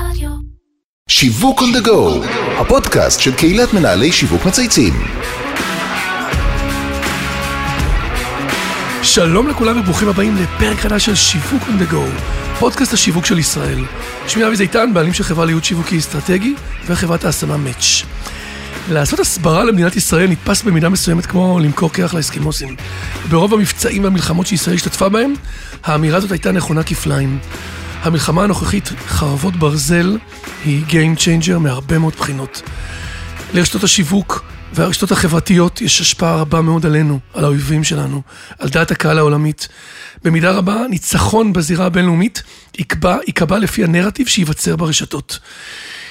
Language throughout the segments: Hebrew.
רדיו. שיווק on the go, הפודקאסט של קהילת מנהלי שיווק מצייצים. שלום לכולם וברוכים הבאים לפרק חדש של שיווק on the go, פודקאסט השיווק של ישראל. שמי אבי זיתן, בעלים של חברה לייעוד שיווקי אסטרטגי וחברת ההשמה מאץ'. לעשות הסברה למדינת ישראל נתפס במידה מסוימת כמו למכור קרח לאסקימוסים. ברוב המבצעים והמלחמות שישראל השתתפה בהם, האמירה הזאת הייתה נכונה כפליים. המלחמה הנוכחית, חרבות ברזל, היא Game Changer מהרבה מאוד בחינות. לרשתות השיווק והרשתות החברתיות יש השפעה רבה מאוד עלינו, על האויבים שלנו, על דעת הקהל העולמית. במידה רבה, ניצחון בזירה הבינלאומית יקבע, יקבע לפי הנרטיב שייווצר ברשתות.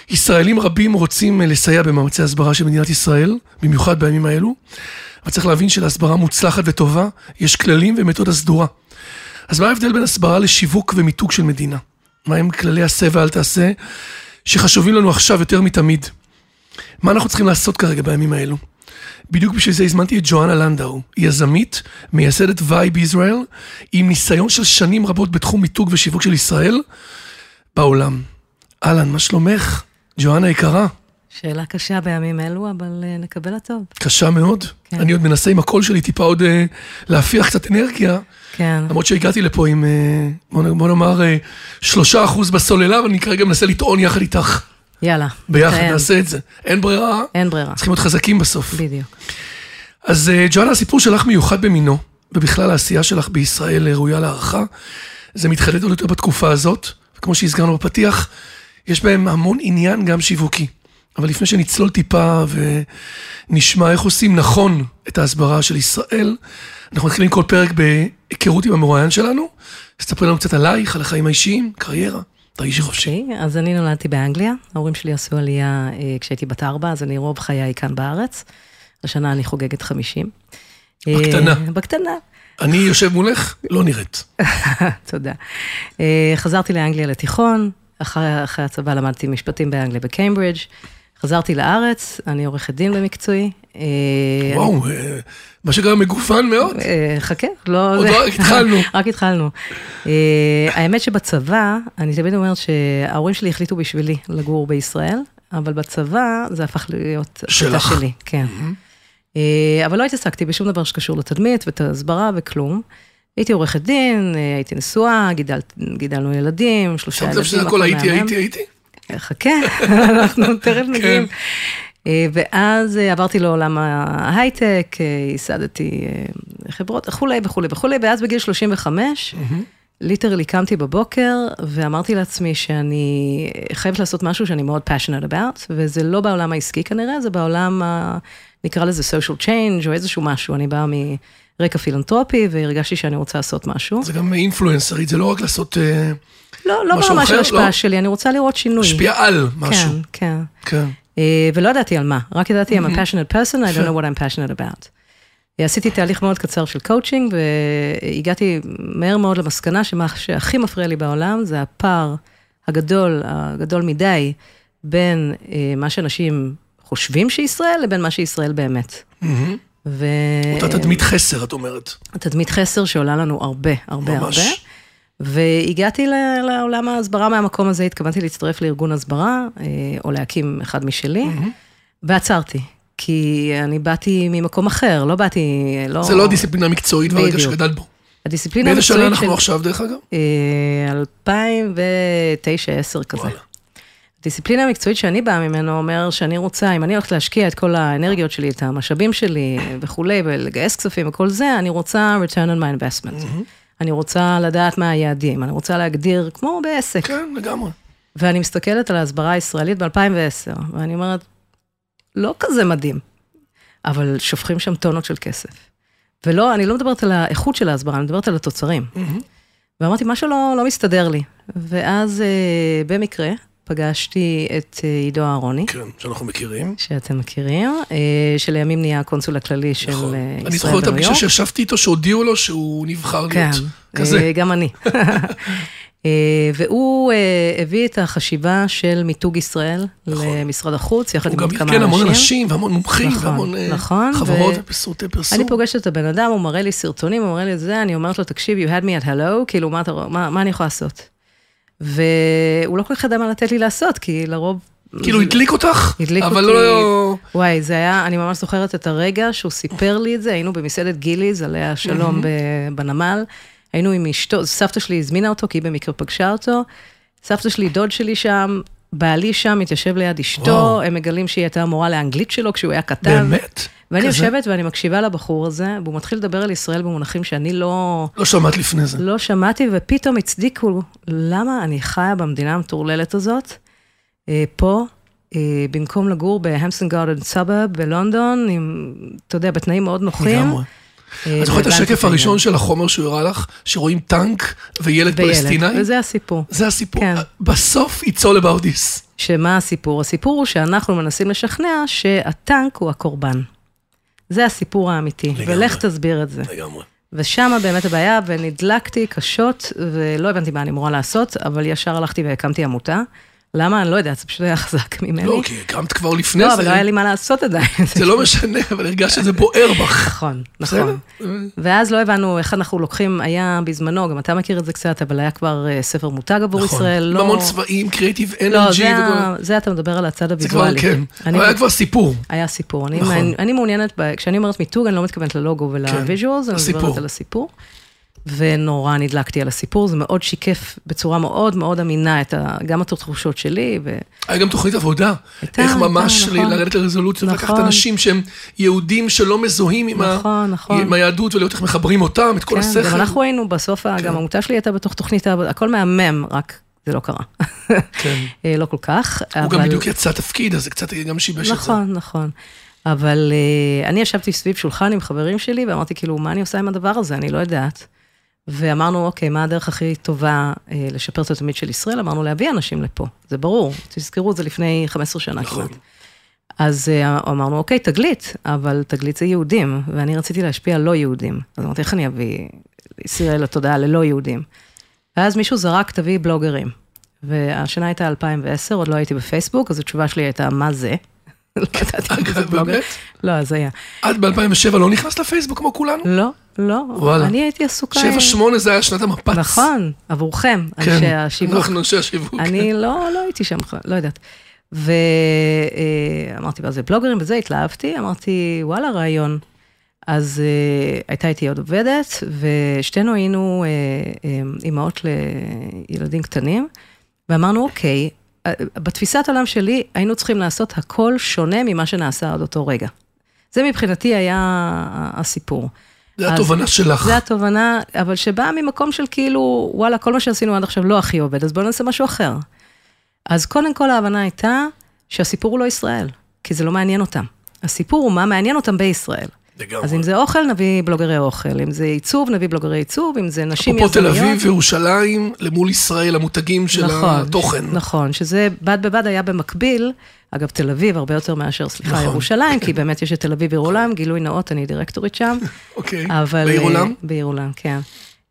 ישראלים רבים רוצים אה, לסייע במאמצי הסברה של מדינת ישראל, במיוחד בימים האלו, אבל צריך להבין שלהסברה מוצלחת וטובה, יש כללים ומתודה סדורה. אז מה ההבדל בין הסברה לשיווק ומיתוג של מדינה? מהם כללי עשה ואל תעשה, שחשובים לנו עכשיו יותר מתמיד? מה אנחנו צריכים לעשות כרגע בימים האלו? בדיוק בשביל זה הזמנתי את ג'ואנה לנדאו, יזמית, מייסדת Vibe Israel, עם ניסיון של שנים רבות בתחום מיתוג ושיווק של ישראל בעולם. אהלן, מה שלומך? ג'ואנה יקרה, שאלה קשה בימים אלו, אבל אה, נקבל הטוב. קשה מאוד. כן. אני עוד מנסה עם הקול שלי טיפה עוד אה, להפיח קצת אנרגיה, כן. למרות שהגעתי לפה עם, אה, בוא נאמר, שלושה אחוז בסוללה, ואני כרגע מנסה לטעון יחד איתך. יאללה. ביחד נתאם. נעשה את זה. אין ברירה, אין ברירה. צריכים להיות חזקים בסוף. בדיוק. אז ג'ואנה, הסיפור שלך מיוחד במינו, ובכלל העשייה שלך בישראל ראויה להערכה. זה מתחדד עוד יותר בתקופה הזאת, וכמו שהזכרנו בפתיח, יש בהם המון עניין גם שיווקי. אבל לפני שנצלול טיפה ונשמע איך עושים נכון את ההסברה של ישראל, אנחנו מתחילים כל פרק בהיכרות עם המרואיין שלנו. אז תספרי לנו קצת עלייך, על החיים האישיים, קריירה, תרגישי חופשי. אוקיי, אז אני נולדתי באנגליה, ההורים שלי עשו עלייה אה, כשהייתי בת ארבע, אז אני רוב חיי כאן בארץ. השנה אני חוגגת חמישים. בקטנה. אה, בקטנה. אני יושב מולך, לא נראית. תודה. אה, חזרתי לאנגליה לתיכון, אחרי, אחרי הצבא למדתי משפטים באנגליה בקיימברידג'. חזרתי לארץ, אני עורכת דין במקצועי. אה, וואו, אה, מה שקרה מגוון מאוד. אה, חכה, לא... עוד רק התחלנו. רק התחלנו. האמת שבצבא, אני תמיד אומרת שההורים שלי החליטו בשבילי לגור בישראל, אבל בצבא זה הפך להיות שלך. שלי, כן. אה, אבל לא התעסקתי בשום דבר שקשור לתדמית ותסברה וכלום. הייתי עורכת דין, הייתי נשואה, גידל, גידלנו ילדים, שלושה שמת ילדים. לב שזה הכל הייתי. הייתי, הייתי? חכה, אנחנו תכף מגיעים. כן. אה, ואז אה, עברתי לעולם ההייטק, אה, ייסדתי חברות וכולי וכולי וכולי, ואז בגיל 35, ליטרלי קמתי בבוקר ואמרתי לעצמי שאני חייבת לעשות משהו שאני מאוד passionate about, וזה לא בעולם העסקי כנראה, זה בעולם, נקרא לזה social change או איזשהו משהו, אני באה מרקע פילנטרופי והרגשתי שאני רוצה לעשות משהו. זה גם אינפלואנסרית, זה לא רק לעשות, לא, לא ברמה של השפעה לא? שלי, אני רוצה לראות שינוי. משפיע על משהו. כן, כן. כן. ולא ידעתי על מה, רק ידעתי, I'm a passionate person, I don't know what I'm passionate about. אה, עשיתי תהליך מאוד קצר של קואוצ'ינג, והגעתי מהר מאוד למסקנה שמה שהכי מפריע לי בעולם זה הפער הגדול, הגדול מדי, בין אה, מה שאנשים חושבים שישראל לבין מה שישראל באמת. ו... אותה תדמית חסר, את אומרת. תדמית חסר שעולה לנו הרבה, הרבה, ממש. הרבה. והגעתי לעולם ההסברה מהמקום הזה, התכוונתי להצטרף לארגון הסברה, אה, או להקים אחד משלי, ועצרתי. כי אני באתי ממקום אחר, לא באתי, לא... זה לא דיסציפלינה מקצועית בדיוק. שגדלת בו. הדיסציפלינה באיזה שנה המקצועית אנחנו של- עכשיו, דרך אגב? אה, 2009-2010 כזה. וואלה. הדיסציפלינה המקצועית שאני באה ממנו אומר שאני רוצה, אם אני הולכת להשקיע את כל האנרגיות שלי, את המשאבים שלי וכולי, ולגייס כספים וכל זה, אני רוצה return on my investment. אני רוצה לדעת מה היעדים, אני רוצה להגדיר, כמו בעסק. כן, לגמרי. ואני מסתכלת על ההסברה הישראלית ב-2010, ואני אומרת, לא כזה מדהים, אבל שופכים שם טונות של כסף. ולא, אני לא מדברת על האיכות של ההסברה, אני מדברת על התוצרים. ואמרתי, משהו לא, לא מסתדר לי. ואז אה, במקרה פגשתי את אה, עידו אהרוני, כן, שאנחנו מכירים. שאתם מכירים, אה, שלימים נהיה הקונסול הכללי של נכון. אה, אני ישראל זוכר את בניו הפגישה יורק. שישבתי איתו, שהודיעו לו שהוא נבחר כן, להיות כזה. אה, גם אני. אה, והוא אה, הביא את החשיבה של מיתוג ישראל למשרד החוץ, יחד נכון. הוא עם גם עוד כמה כן המון אנשים. אנשים והמון מומחים נכון, והמון אה, נכון, חברות ו- פרסום. אני פוגשת את הבן אדם, הוא מראה לי סרטונים, הוא מראה לי את זה, אני אומרת לו, תקשיב, you had me at hello, כאילו, מה, מה, מה אני יכולה לעשות? והוא לא כל כך ידע מה לתת לי לעשות, כי לרוב... כאילו הדליק אותך, הדליק אבל אותי. לא... וואי, זה היה, אני ממש זוכרת את הרגע שהוא סיפר לי את זה, היינו במסעדת גיליז, עליה השלום ב- בנמל, היינו עם אשתו, סבתא שלי הזמינה אותו, כי היא במקרה פגשה אותו, סבתא שלי, דוד שלי שם, בעלי שם מתיישב ליד אשתו, וואו. הם מגלים שהיא הייתה המורה לאנגלית שלו כשהוא היה קטן. באמת? ואני כזה? יושבת ואני מקשיבה לבחור הזה, והוא מתחיל לדבר על ישראל במונחים שאני לא, לא שמעת לפני זה. לא שמעתי, ופתאום הצדיקו למה אני חיה במדינה המטורללת הזאת, אה, פה, אה, במקום לגור בהמפסטד גארדן סאבורב בלונדון, עם, אתה יודע, בתנאים מאוד נוחים. לגמרי. אה, את זוכרת את השקף. הראשון של החומר שהוא הראה לך, שרואים טנק וילד וילד, פלסטיני? וזה הסיפור. זה הסיפור. כן. בסוף it's all about this. שמה הסיפור? הסיפור הוא שאנחנו מנסים לשכנע שהטנק הוא הקורבן. זה הסיפור האמיתי, לגמרי. ולך תסביר את זה. לגמרי. ושם באמת הבעיה, ונדלקתי קשות, ולא הבנתי מה אני אמורה לעשות, אבל ישר הלכתי והקמתי עמותה. למה? אני לא יודעת, זה פשוט היה חזק ממני. לא, כי הקמת כבר לפני לא, אבל זה. לא היה לי מה לעשות עדיין. זה לא משנה, אבל הרגשת שזה בוער בך. נכון? נכון. ואז לא הבנו איך אנחנו לוקחים, היה בזמנו, גם אתה מכיר את זה קצת, אבל היה כבר אה, ספר מותג עבור נכון. ישראל. לא... המון צבעים, קריאיטיב לא, energy. ה- זה אתה מדבר על הצד זה כבר, הוויזואלי. כן. אני- אבל היה כבר סיפור. היה סיפור. אני, נכון. אני, אני מעוניינת, כשאני אומרת מיתוג, אני לא מתכוונת ללוגו ולה visuals, אני הסיפור. מדברת על הסיפור. ונורא נדלקתי על הסיפור, זה מאוד שיקף בצורה מאוד מאוד אמינה את ה, גם את התחושות שלי, ו... היה גם תוכנית עבודה. הייתה, איך הייתה, ממש נכון. לרדת לרזולוציות, לקחת נכון. אנשים שהם יהודים שלא מזוהים עם ה- נכון, נכון. עם היהדות, ולראות איך מחברים אותם, את כל כן, השכל. גם אנחנו היינו בסוף, כן. גם העמותה שלי הייתה בתוך תוכנית העבודה, הכל מהמם, רק זה לא קרה. כן. אה, לא כל כך, הוא אבל... גם בדיוק יצא תפקיד, אז זה קצת גם שיבש את זה. נכון, נכון. אבל uh, אני ישבתי סביב שולחן עם חברים שלי, ואמרתי, כאילו, מה אני עושה עם הדבר הזה? אני לא יודעת. ואמרנו, אוקיי, מה הדרך הכי טובה uh, לשפר את התדמית של ישראל? אמרנו, להביא אנשים לפה, זה ברור. תזכרו, זה לפני 15 שנה נכון. כמעט. אז uh, אמרנו, אוקיי, תגלית, אבל תגלית זה יהודים, ואני רציתי להשפיע על לא יהודים. אז אמרתי, איך אני אביא ישראל לתודעה ללא יהודים? ואז מישהו זרק, תביא בלוגרים. והשנה הייתה 2010, עוד לא הייתי בפייסבוק, אז התשובה שלי הייתה, מה זה? לא ידעתי זה בלוגר. לא, אז היה. את ב-2007 לא נכנסת לפייסבוק כמו כולנו? לא, לא, וואלה. אני הייתי עסוקה. שבע, שמונה זה היה שנת המפץ. נכון, עבורכם, כן, אנשי השיווק. אנחנו אנשי השיווק. אני לא, לא הייתי שם, לא יודעת. ואמרתי, מה זה בלוגרים וזה, התלהבתי, אמרתי, וואלה, רעיון. אז uh, הייתה איתי עוד עובדת, ושתינו היינו uh, אימהות לילדים קטנים, ואמרנו, אוקיי, אה, בתפיסת עולם שלי, היינו צריכים לעשות הכל שונה ממה שנעשה עד אותו רגע. זה מבחינתי היה הסיפור. זה התובנה שלך. זה התובנה, אבל שבאה ממקום של כאילו, וואלה, כל מה שעשינו עד עכשיו לא הכי עובד, אז בואו נעשה משהו אחר. אז קודם כל ההבנה הייתה שהסיפור הוא לא ישראל, כי זה לא מעניין אותם. הסיפור הוא מה מעניין אותם בישראל. לגמרי. אז אם זה אוכל, נביא בלוגרי אוכל, אם זה עיצוב, נביא בלוגרי עיצוב, אם זה נשים אפרופו תל יזמיות. אביב וירושלים, למול ישראל, המותגים של נכון, התוכן. נכון, שזה בד בבד היה במקביל, אגב, תל אביב הרבה יותר מאשר, סליחה, נכון. ירושלים, כי באמת יש את תל אביב וירושלים, גילוי נאות, אני דירקטורית שם. אוקיי. אבל... בעיר עולם? אה, בעיר עולם, כן.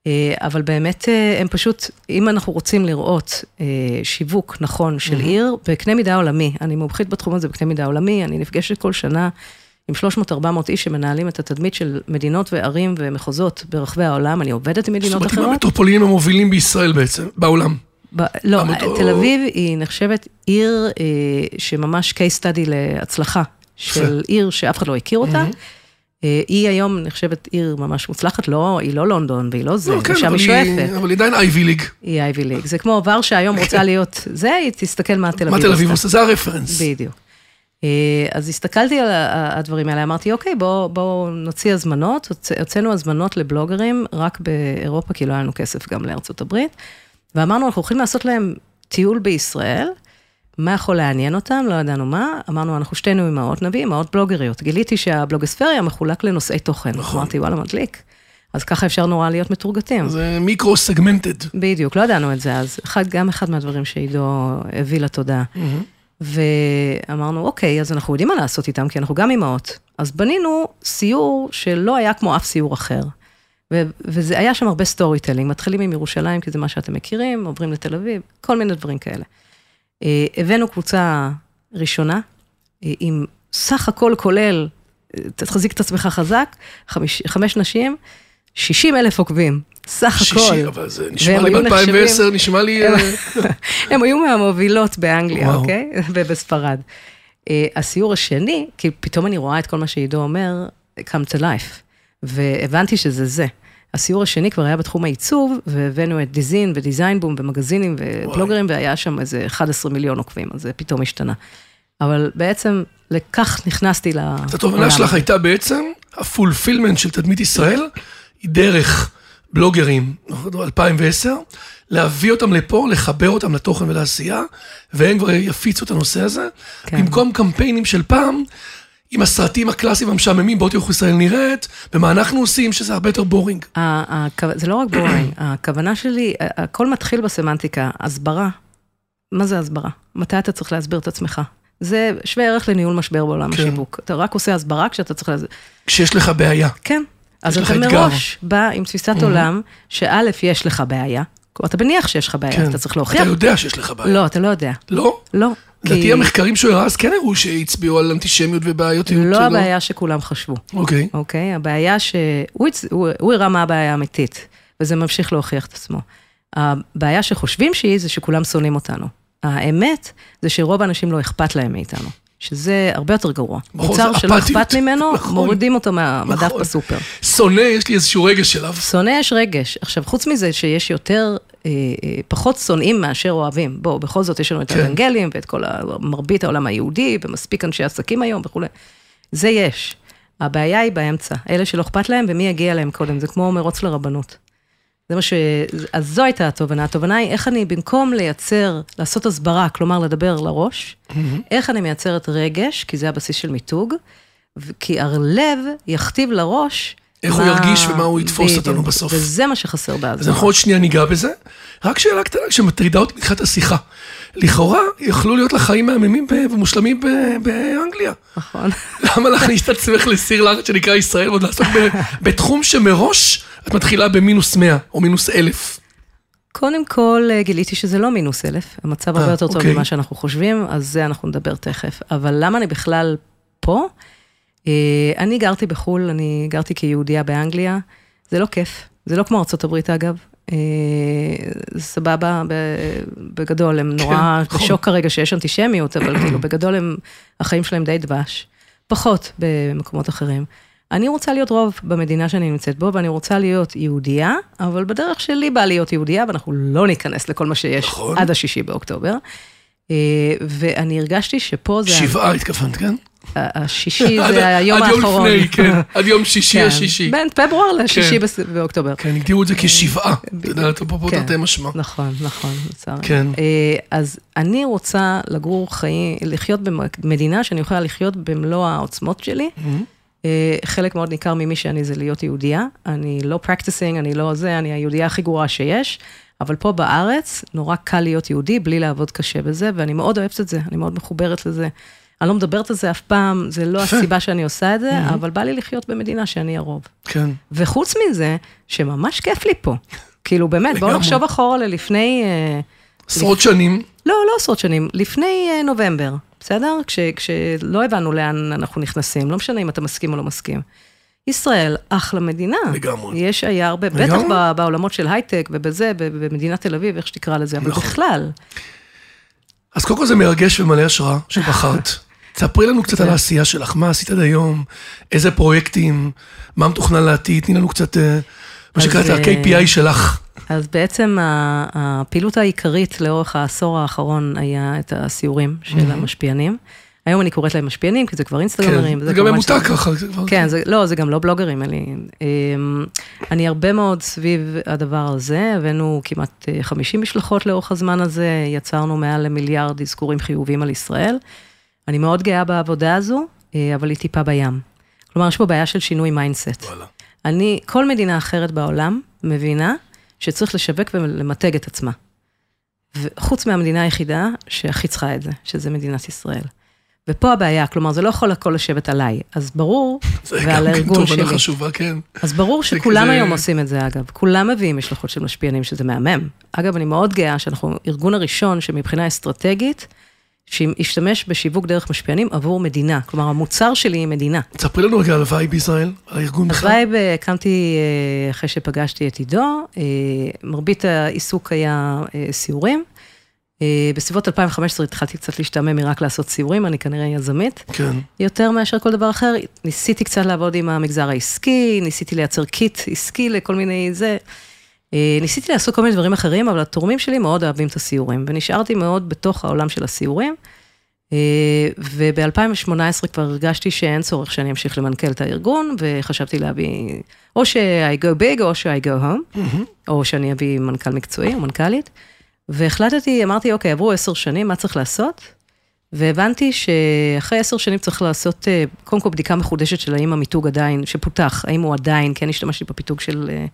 אה, אבל באמת, אה, הם פשוט, אם אנחנו רוצים לראות שיווק נכון של עיר, בקנה מידה עולמי, אני מומחית בתחום הזה בקנה מידה עולמי, אני נפגשת כל שנה עם 300-400 איש שמנהלים את התדמית של מדינות וערים ומחוזות ברחבי העולם, אני עובדת עם זאת מדינות אומרת, עם אחרות. המטרופולינים המובילים בישראל בעצם, בעולם. ב- לא, המטו- תל אביב היא נחשבת עיר אה, שממש case study להצלחה של עיר שאף אחד לא הכיר אותה. אה, היא היום נחשבת עיר ממש מוצלחת, לא, היא לא לונדון והיא לא זה, לא, כן, אבל היא שואפת. אבל היא עדיין אייבי ליג. היא אייבי ליג. זה כמו ורשה היום רוצה להיות זה, היא תסתכל מה תל מה אביב תל אביב. עושה? זה הרפרנס. בדיוק. אה, אז הסתכלתי על הדברים האלה, אמרתי, אוקיי, בואו בוא נוציא הזמנות. הוצ- הוצאנו הזמנות לבלוגרים רק באירופה, כי לא היה לנו כסף גם לארצות הברית. ואמרנו, אנחנו הולכים לעשות להם טיול בישראל, מה יכול לעניין אותם, לא ידענו מה. אמרנו, אנחנו שתינו אימהות, נביא אימהות בלוגריות. גיליתי שהבלוגוספריה מחולק לנושאי תוכן. נכון. אמרתי, וואלה, מדליק. אז ככה אפשר נורא להיות מתורגתים. זה מיקרו סגמנטד. בדיוק, לא ידענו את זה אז. אחד, גם אחד מהדברים שעידו הביא לתודעה. ואמרנו, אוקיי, אז אנחנו יודעים מה לעשות איתם, כי אנחנו גם אימהות. אז בנינו סיור שלא היה כמו אף סיור אחר. ו- וזה היה שם הרבה storytelling, מתחילים עם ירושלים, כי זה מה שאתם מכירים, עוברים לתל אביב, כל מיני דברים כאלה. אה, הבאנו קבוצה ראשונה, אה, עם סך הכל כולל, אה, תחזיק את עצמך חזק, חמיש, חמש נשים, 60 אלף עוקבים. סך הכל. שישי, אבל זה נשמע לי היו ב-2010, נחשבים- נשמע לי... הם- אה, הם היו מהמובילות באנגליה. אוקיי? ובספרד. אה, הסיור השני, כי פתאום אני רואה את כל מה שעידו אומר, come to life, והבנתי שזה זה. הסיור השני כבר היה בתחום העיצוב, והבאנו את דיזין ודיזיין בום ומגזינים ובלוגרים, והיה שם איזה 11 מיליון עוקבים, אז זה פתאום השתנה. אבל בעצם לכך נכנסתי. אז התובנה שלך הייתה בעצם, הפולפילמנט של תדמית ישראל, היא דרך בלוגרים, נכון, 2010, להביא אותם לפה, לחבר אותם לתוכן ולעשייה, והם כבר יפיצו את הנושא הזה, כן. במקום קמפיינים של פעם, עם הסרטים הקלאסיים המשעממים, בואו תראו איך ישראל נראית, ומה אנחנו עושים, שזה הרבה יותר בורינג. זה לא רק בורינג, הכוונה שלי, הכל מתחיל בסמנטיקה, הסברה. מה זה הסברה? מתי אתה צריך להסביר את עצמך? זה שווה ערך לניהול משבר בעולם כן. השיווק. אתה רק עושה הסברה כשאתה צריך להסביר. כשיש לך בעיה. כן. אז אתה. מראש בא עם תפיסת עולם, שא', יש לך בעיה. כלומר, אתה מניח שיש לך בעיה, כן. אתה צריך להוכיח. אתה יודע שיש לך בעיה. לא, אתה לא יודע. לא? לא. לדעתי כי המחקרים שהוא הראה אז כן הראו שהצביעו על אנטישמיות ובעיות. לא הבעיה שכולם חשבו. אוקיי. אוקיי? הבעיה שהוא הצ- הוא- הוא הראה מה הבעיה האמיתית, וזה ממשיך להוכיח את עצמו. הבעיה שחושבים שהיא, זה שכולם שונאים אותנו. האמת, זה שרוב האנשים לא אכפת להם מאיתנו, שזה הרבה יותר גרוע. נכון, מוצר שלא. אכפת ממנו, נכון. מורידים אותו מהמדף נכון. בסופר. שונא, יש לי איזשהו רגש אליו. שונא יש רגש. עכשיו, חוץ מזה שיש יותר, אה, אה, פחות שונאים מאשר אוהבים. בואו, בכל זאת יש לנו את כן. האנגלים ואת כל מרבית העולם היהודי, ומספיק אנשי עסקים היום וכולי. זה יש. הבעיה היא באמצע, אלה שלא אכפת להם ומי יגיע להם קודם, זה כמו מרוץ לרבנות. זה מה ש... אז זו הייתה התובנה. התובנה היא איך אני, במקום לייצר, לעשות הסברה, כלומר לדבר לראש, איך אני מייצרת רגש, כי זה הבסיס של מיתוג, כי הלב יכתיב לראש איך הוא ירגיש ומה הוא יתפוס אותנו בדיוק. בסוף. וזה מה שחסר אז בהסברה. אנחנו עוד שנייה ניגע בזה. רק שאלה קטנה שמטרידה אותי בתחילת השיחה. לכאורה, יכלו להיות לך חיים מהממים ומושלמים באנגליה. נכון. למה להכניס את עצמך לסיר לחץ שנקרא ישראל ועוד לעסוק בתחום שמראש את מתחילה במינוס 100 או מינוס 1,000? קודם כל, אה, גיליתי שזה לא מינוס אלף, המצב הרבה אה, יותר טוב אוקיי. ממה שאנחנו חושבים, אז זה אנחנו נדבר תכף. אבל למה אני בכלל פה? אה, אני גרתי בחו"ל, אני גרתי כיהודייה באנגליה, זה לא כיף, זה לא כמו הברית אגב. סבבה, בגדול, הם נורא נכון. בשוק כרגע שיש אנטישמיות, אבל כאילו בגדול הם, החיים שלהם די דבש. פחות במקומות אחרים. אני רוצה להיות רוב במדינה שאני נמצאת בו, ואני רוצה להיות יהודייה, אבל בדרך שלי בא להיות יהודייה, ואנחנו לא ניכנס לכל מה שיש נכון. עד השישי באוקטובר. אה, ואני הרגשתי שפה זה... שבעה התכוונת, כן? השישי עד- זה היום עד יום האחרון. לפני, כן. עד יום שישי כן, השישי. בין פברואר לשישי כן. באוקטובר. כן, הגדירו את זה כשבעה. אתה יודע, פה כן. תרתי משמע. נכון, נכון, לצערי. כן. אה, אז אני רוצה לגור חיים, לחיות במדינה שאני יכולה לחיות במלוא העוצמות שלי. אה, חלק מאוד ניכר ממי שאני זה להיות יהודייה. אני לא practicing, אני לא זה, אני היהודייה הכי גרועה שיש. אבל פה בארץ, נורא קל להיות יהודי בלי לעבוד קשה בזה, ואני מאוד אוהבת את זה, אני מאוד מחוברת לזה. אני לא מדברת על זה אף פעם, זה לא. הסיבה שאני עושה את זה, אבל בא לי לחיות במדינה שאני הרוב. כן. וחוץ מזה, שממש כיף לי פה. כאילו, באמת, בואו. נחשוב אחורה ללפני... אה, עשרות שנים. לא, לא עשרות שנים, לפני אה, נובמבר, בסדר? כש, כשלא הבנו לאן אנחנו נכנסים, לא משנה אם אתה מסכים או לא מסכים. ישראל, אחלה מדינה. לגמרי. יש, היה הרבה, בטח בעולמות של הייטק ובזה, במדינת תל אביב, איך שתקרא לזה, אבל נכון. בכלל. אז קודם כל זה מרגש ומלא השראה שבחרת. תספרי לנו קצת על העשייה שלך, מה עשית עד היום, איזה פרויקטים, מה מתוכנן לעתיד, תני לנו קצת, אה, מה שנקרא את אה, ה-KPI שלך. אז בעצם הפעילות העיקרית לאורך העשור האחרון היה את הסיורים של המשפיענים. היום אני קוראת להם משפיענים, כי זה כבר אינסטגרמרים. כן, זה גם ממותג שזה- ככה. כן, זה, לא, זה גם לא בלוגרים, אלי. אמ, אני הרבה מאוד סביב הדבר הזה, הבאנו כמעט אה, 50 משלחות לאורך הזמן הזה, יצרנו מעל למיליארד אזכורים חיוביים על ישראל. אני מאוד גאה בעבודה הזו, אה, אבל היא טיפה בים. כלומר, יש פה בעיה של שינוי mindset. אני, כל מדינה אחרת בעולם מבינה שצריך לשווק ולמתג את עצמה. וחוץ מהמדינה היחידה שהכי צריכה את זה, שזה מדינת ישראל. ופה הבעיה, כלומר, זה לא יכול הכל לשבת עליי. אז ברור, זה ועל גם כן הארגון תובנה שלי. חשובה, כן. אז ברור זה שכולם היום עושים את זה, אגב. כולם מביאים משלחות של משפיענים, שזה מהמם. אגב, אני מאוד גאה שאנחנו ארגון הראשון שמבחינה אסטרטגית, שהשתמש בשיווק דרך משפיענים עבור מדינה. כלומר, המוצר שלי היא מדינה. תספרי לנו רגע על Vibe Israel, על הארגון בכלל. Vibe אה, הקמתי אה, אחרי שפגשתי את עידו, אה, מרבית העיסוק היה סיורים. בסביבות 2015 התחלתי קצת להשתעמם מרק לעשות סיורים, אני כנראה יזמית. כן. יותר מאשר כל דבר אחר, ניסיתי קצת לעבוד עם המגזר העסקי, ניסיתי לייצר קיט עסקי לכל מיני זה. ניסיתי לעשות כל מיני דברים אחרים, אבל התורמים שלי מאוד אוהבים את הסיורים, ונשארתי מאוד בתוך העולם של הסיורים. וב-2018 כבר הרגשתי שאין צורך שאני אמשיך למנכ"ל את הארגון, וחשבתי להביא, או ש-I go big או ש-I go home, mm-hmm. או שאני אביא מנכ"ל מקצועי או מנכ"לית. והחלטתי, אמרתי, אוקיי, עברו עשר שנים, מה צריך לעשות? והבנתי שאחרי עשר שנים צריך לעשות, אה, קודם כל בדיקה מחודשת של האם המיתוג עדיין, שפותח, האם הוא עדיין, כן השתמשתי בפיתוג של אה,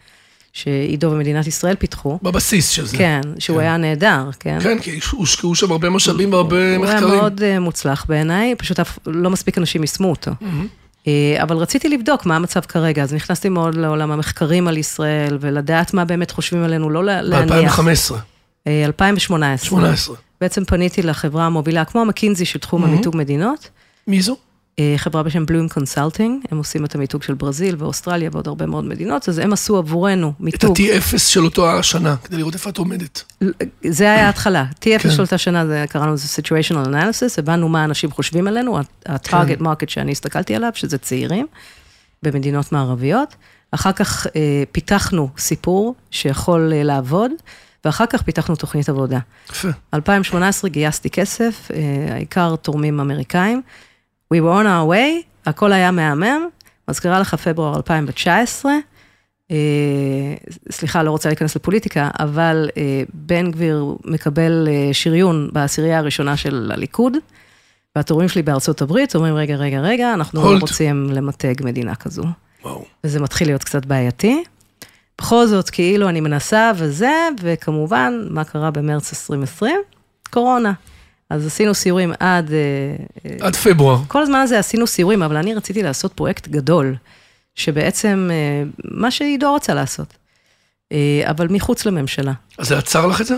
שעידו ומדינת ישראל פיתחו. בבסיס של זה. כן, שהוא כן. היה נהדר, כן. כן, כי הושקעו שם הרבה משאבים והרבה מחקרים. הוא היה מאוד uh, מוצלח בעיניי, פשוט לא מספיק אנשים יישמו אותו. Mm-hmm. Uh, אבל רציתי לבדוק מה המצב כרגע, אז נכנסתי מאוד לעולם המחקרים על ישראל, ולדעת מה באמת חושבים עלינו, לא להניח. ב-2015. Uh, 2018. 18. בעצם פניתי לחברה המובילה, כמו המקינזי של תחום mm-hmm. המיתוג מדינות. מי זו? אה, חברה בשם Bloom Consulting, הם עושים את המיתוג של ברזיל ואוסטרליה ועוד הרבה מאוד מדינות, אז הם עשו עבורנו מיתוג. את ה-T0 של אותו השנה, כדי לראות איפה את עומדת. זה היה ההתחלה, T0 כן. של אותה שנה, זה קראנו לזה situational analysis, הבנו מה אנשים חושבים עלינו, ה-target כן. market שאני הסתכלתי עליו, שזה צעירים, במדינות מערביות. אחר כך אה, פיתחנו סיפור שיכול אה, לעבוד. ואחר כך פיתחנו תוכנית עבודה. יפה. 2018 גייסתי כסף, אה, העיקר תורמים אמריקאים, We were on our way, הכל היה מהמם, מזכירה לך פברואר 2019, אה, סליחה, לא רוצה להיכנס לפוליטיקה, אבל אה, בן גביר מקבל אה, שריון בעשירייה הראשונה של הליכוד, והתורים שלי בארצות הברית אומרים, רגע, רגע, רגע, אנחנו לא רוצים למתג מדינה כזו. וואו. וזה מתחיל להיות קצת בעייתי. בכל זאת, כאילו אני מנסה וזה, וכמובן, מה קרה במרץ 2020? קורונה. אז עשינו סיורים עד... אה, עד פברואר. כל הזמן הזה עשינו סיורים, אבל אני רציתי לעשות פרויקט גדול, שבעצם, אה, מה שעידו רצה לעשות, אה, אבל מחוץ לממשלה. אז זה עצר לך את זה?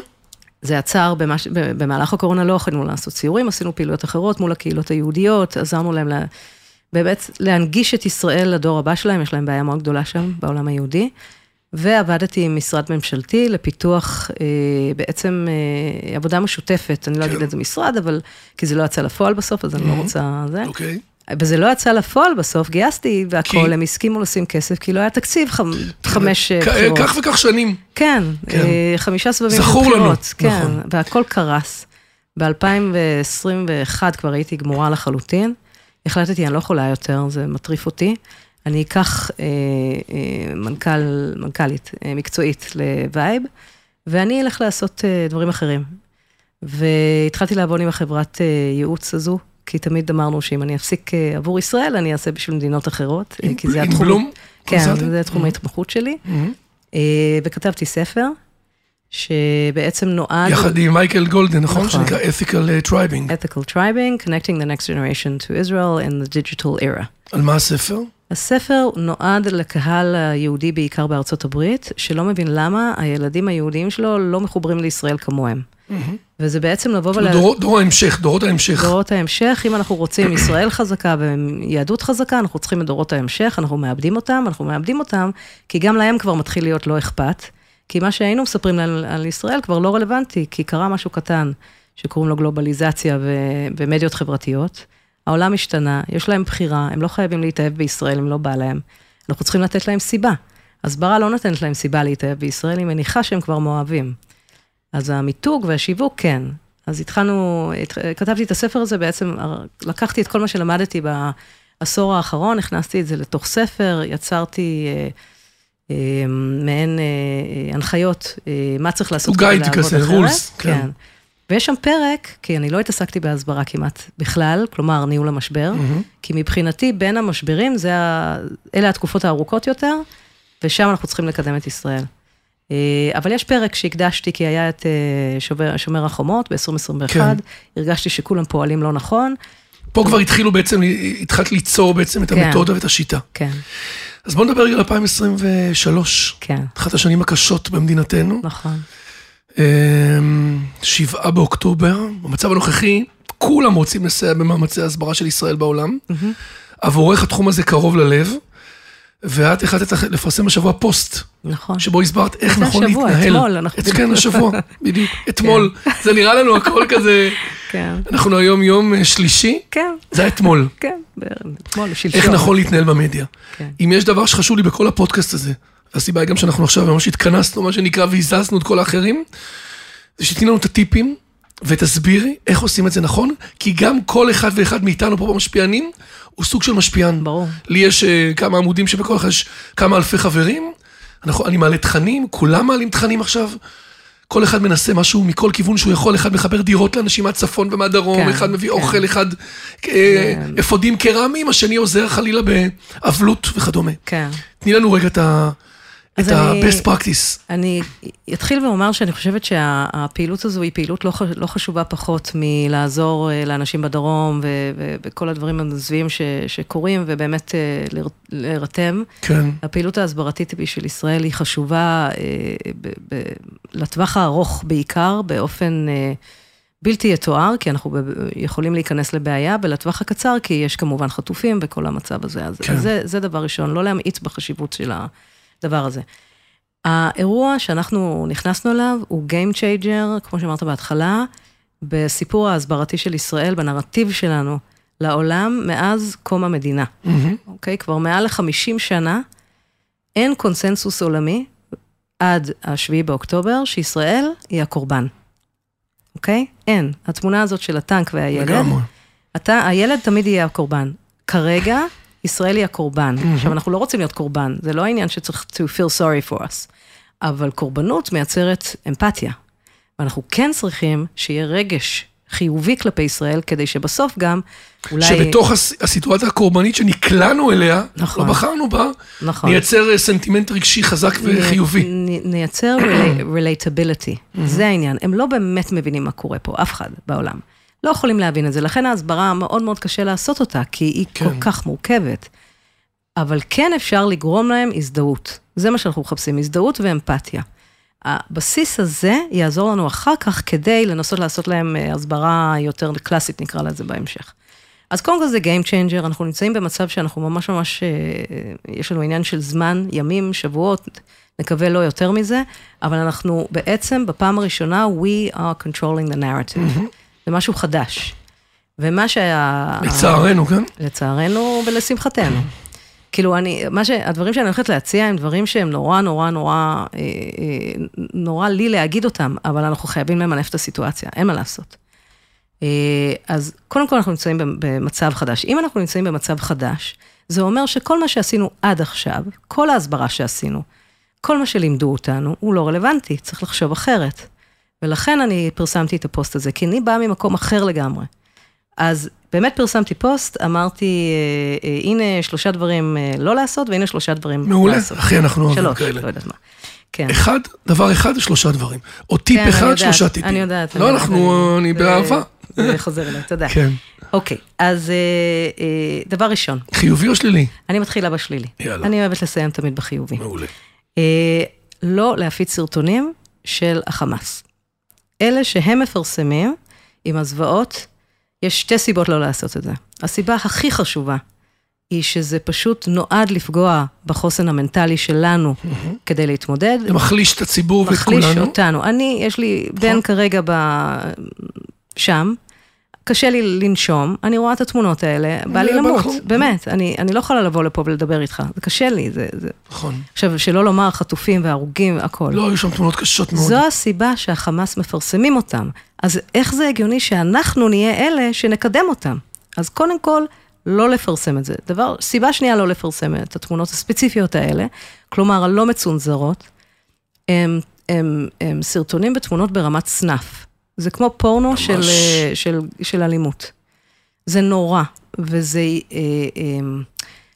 זה עצר, במש... במהלך הקורונה לא יכולנו לעשות סיורים, עשינו פעילויות אחרות מול הקהילות היהודיות, עזרנו להם לה... באמת להנגיש את ישראל לדור הבא שלהם, יש להם בעיה מאוד גדולה שם בעולם היהודי. ועבדתי עם משרד ממשלתי לפיתוח אה, בעצם אה, עבודה משותפת, אני לא אגיד כן. איזה משרד, אבל, כי זה לא יצא לפועל בסוף, אז אני לא רוצה זה. אוקיי. וזה לא יצא לפועל בסוף, גייסתי והכול, הם הסכימו לשים כסף, כי לא היה תקציב חמש בחירות. כך וכך שנים. כן, כן. חמישה סבבים של בחירות. זכור לנו, כן, נכון. והכל קרס. ב-2021 כבר הייתי גמורה לחלוטין. החלטתי, אני לא יכולה יותר, זה מטריף אותי. אני אקח אה, אה, מנכ"ל, מנכ"לית אה, מקצועית ל Vibe, ואני אלך לעשות אה, דברים אחרים. והתחלתי לעבוד עם החברת אה, ייעוץ הזו, כי תמיד אמרנו שאם אני אפסיק אה, עבור ישראל, אני אעשה בשביל מדינות אחרות, עם, כי זה התחום... Bloom? כן, זה תחום mm-hmm. ההתמחות שלי. Mm-hmm. אה, וכתבתי ספר. שבעצם נועד... יחד עם מייקל גולדן, נכון? נכון. שנקרא Ethical Tribing. Ethical Tribing, Connecting the Next Generation to Israel in the Digital Era. על מה הספר? הספר נועד לקהל היהודי בעיקר בארצות הברית, שלא מבין למה הילדים היהודיים שלו לא מחוברים לישראל כמוהם. Mm-hmm. וזה בעצם לבוא ול... דור, דור ההמשך, דורות ההמשך. דורות ההמשך, אם אנחנו רוצים ישראל חזקה ויהדות חזקה, אנחנו צריכים את דורות ההמשך, אנחנו מאבדים אותם, אנחנו מאבדים אותם, כי גם להם כבר מתחיל להיות לא אכפת. כי מה שהיינו מספרים על, על ישראל כבר לא רלוונטי, כי קרה משהו קטן, שקוראים לו גלובליזציה ו, ומדיות חברתיות. העולם השתנה, יש להם בחירה, הם לא חייבים להתאהב בישראל אם לא בא להם. אנחנו צריכים לתת להם סיבה. הסברה לא נותנת להם סיבה להתאהב בישראל, היא מניחה שהם כבר מאוהבים. אז המיתוג והשיווק, כן. אז התחלנו, כתבתי את הספר הזה, בעצם לקחתי את כל מה שלמדתי בעשור האחרון, הכנסתי את זה לתוך ספר, יצרתי אה, אה, מעין אה, אה הנחיות, אה, מה צריך לעשות כדי לעבוד אחרת. הוא גייד כזה, רולס, כן. כן. ויש שם פרק, כי אני לא התעסקתי בהסברה כמעט בכלל, כלומר, ניהול המשבר, mm-hmm. כי מבחינתי, בין המשברים, זה ה... אלה התקופות הארוכות יותר, ושם אנחנו צריכים לקדם את ישראל. אה, אבל יש פרק שהקדשתי, כי היה את אה, שובר, שומר החומות ב-2021, כן. הרגשתי שכולם פועלים לא נכון. פה כבר התחילו בעצם, התחלת ליצור בעצם את כן. המתודה ואת השיטה. כן. אז בוא נדבר רגע על 2023. כן. אחת השנים הקשות במדינתנו. נכון. אמ, שבעה באוקטובר, במצב הנוכחי, כולם רוצים לסייע במאמצי ההסברה של ישראל בעולם. עבורך התחום הזה קרוב ללב, ואת החלטת לפרסם השבוע פוסט. נכון. שבו הסברת איך נכון השבוע, להתנהל. אתמול, אנחנו- את- כן, השבוע, בדיוק. אתמול. זה נראה לנו הכל כזה... כן, אנחנו היום יום אה, שלישי, כן, זה היה אתמול. כן, אתמול, שלשום. איך נכון להתנהל במדיה. כן. אם יש דבר שחשוב לי בכל הפודקאסט הזה, והסיבה היא גם שאנחנו עכשיו ממש התכנסנו, מה שנקרא, והזזנו את כל האחרים, זה שתתני לנו את הטיפים, ותסבירי איך עושים את זה נכון, כי גם כל אחד ואחד מאיתנו פה במשפיענים, הוא סוג של משפיען. ברור. לי יש אה, כמה עמודים שבכל אחד יש כמה אלפי חברים, אנחנו, אני מעלה תכנים, כולם מעלים תכנים עכשיו. כל אחד מנסה משהו מכל כיוון שהוא יכול, אחד מחבר דירות לאנשים מהצפון ומהדרום, כן, אחד מביא כן. אוכל, אחד אה, אפודים קרמיים, השני עוזר חלילה באבלות וכדומה. כן. תני לנו רגע את ה- את ה-best practice. אני אתחיל ואומר שאני חושבת שהפעילות הזו היא פעילות לא, לא חשובה פחות מלעזור אה, לאנשים בדרום וכל הדברים המזוויעים ש- שקורים, ובאמת אה, להירתם. כן, הפעילות ההסברתית בשביל ישראל היא חשובה אה, ב- ב- לטווח הארוך בעיקר, באופן בלתי יתואר, כי אנחנו יכולים להיכנס לבעיה, ולטווח הקצר, כי יש כמובן חטופים וכל המצב הזה. אז כן. זה, זה דבר ראשון, לא להמעיט בחשיבות של הדבר הזה. האירוע שאנחנו נכנסנו אליו הוא Game Changer, כמו שאמרת בהתחלה, בסיפור ההסברתי של ישראל, בנרטיב שלנו לעולם מאז קום המדינה. מהמם. אוקיי? כבר מעל ל-50 שנה אין קונסנזוס עולמי עד ה-7 באוקטובר שישראל היא הקורבן. אוקיי? אין. התמונה הזאת של הטנק והילד, לגמרי. אתה, הילד תמיד יהיה הקורבן. כרגע, ישראל היא הקורבן. עכשיו, אנחנו לא רוצים להיות קורבן, זה לא העניין שצריך to feel sorry for us, אבל קורבנות מייצרת אמפתיה. ואנחנו כן צריכים שיהיה רגש חיובי כלפי ישראל, כדי שבסוף גם, אולי... שבתוך הס- הסיטואציה הקורבנית שנקלענו אליה, נכון. לא בחרנו בה, נכון. נייצר אה, סנטימנט רגשי חזק וחיובי. נ- נייצר relatability, זה העניין. הם לא באמת מבינים מה קורה פה, אף אחד בעולם. לא יכולים להבין את זה, לכן ההסברה מאוד מאוד קשה לעשות אותה, כי היא כן. כל כך מורכבת. אבל כן אפשר לגרום להם הזדהות. זה מה שאנחנו מחפשים, הזדהות ואמפתיה. הבסיס הזה יעזור לנו אחר כך כדי לנסות לעשות להם אה, הסברה יותר קלאסית, נקרא לזה בהמשך. אז קודם כל זה Game Changer, אנחנו נמצאים במצב שאנחנו ממש ממש, אה, יש לנו עניין של זמן, ימים, שבועות, נקווה לא יותר מזה, אבל אנחנו בעצם בפעם הראשונה, we are controlling the narrative. זה משהו חדש. ומה שה... לצערנו, כן? לצערנו ולשמחתנו. כאילו, אני, מה ש... הדברים שאני הולכת להציע הם דברים שהם נורא, נורא, נורא, אה, אה, נורא לי להגיד אותם, אבל אנחנו חייבים למנף את הסיטואציה, אין מה לעשות. אה, אז קודם כל אנחנו נמצאים במצב חדש. אם אנחנו נמצאים במצב חדש, זה אומר שכל מה שעשינו עד עכשיו, כל ההסברה שעשינו, כל מה שלימדו אותנו, הוא לא רלוונטי, צריך לחשוב אחרת. ולכן אני פרסמתי את הפוסט הזה, כי אני באה ממקום אחר לגמרי. אז באמת פרסמתי פוסט, אמרתי, אה, אה, הנה שלושה דברים אה, לא לעשות, והנה שלושה דברים מעולה, לעשות. אחי, אנחנו אוהבים שלוש, כאלה. לא יודעת מה. כן. אחד, דבר אחד, שלושה דברים. או טיפ כן, אחד, יודעת, שלושה טיפים. אני יודעת. לא, אני אנחנו, אני באהבה. זה חוזר אליי, תודה. כן. אוקיי, אז אה, אה, דבר ראשון, חיובי או שלילי? אני מתחילה בשלילי. יאללה. אני אוהבת לסיים תמיד בחיובי. מעולה. אה, לא להפיץ סרטונים של החמאס. אלה שהם מפרסמים עם הזוועות, יש שתי סיבות לא לעשות את זה. הסיבה הכי חשובה היא שזה פשוט נועד לפגוע בחוסן המנטלי שלנו כדי להתמודד. זה מחליש את הציבור ואת מחליש כולנו. אותנו. אני, יש לי בן כרגע ב... שם, קשה לי לנשום, אני רואה את התמונות האלה, בא לי למות. באמת, אני, אני לא יכולה לבוא לפה ולדבר איתך, זה קשה לי, זה... זה... נכון. עכשיו, שלא לומר חטופים והרוגים והכול. לא, היו שם תמונות קשות מאוד. זו הסיבה שהחמאס מפרסמים אותם. אז איך זה הגיוני שאנחנו נהיה אלה שנקדם אותם? אז קודם כל, לא לפרסם את זה. דבר, סיבה שנייה לא לפרסם את התמונות הספציפיות האלה, כלומר, הלא מצונזרות, הם, הם, הם סרטונים ותמונות ברמת סנאף. זה כמו פורנו של, אה, של, של אלימות. זה נורא, וזה, אה, אה,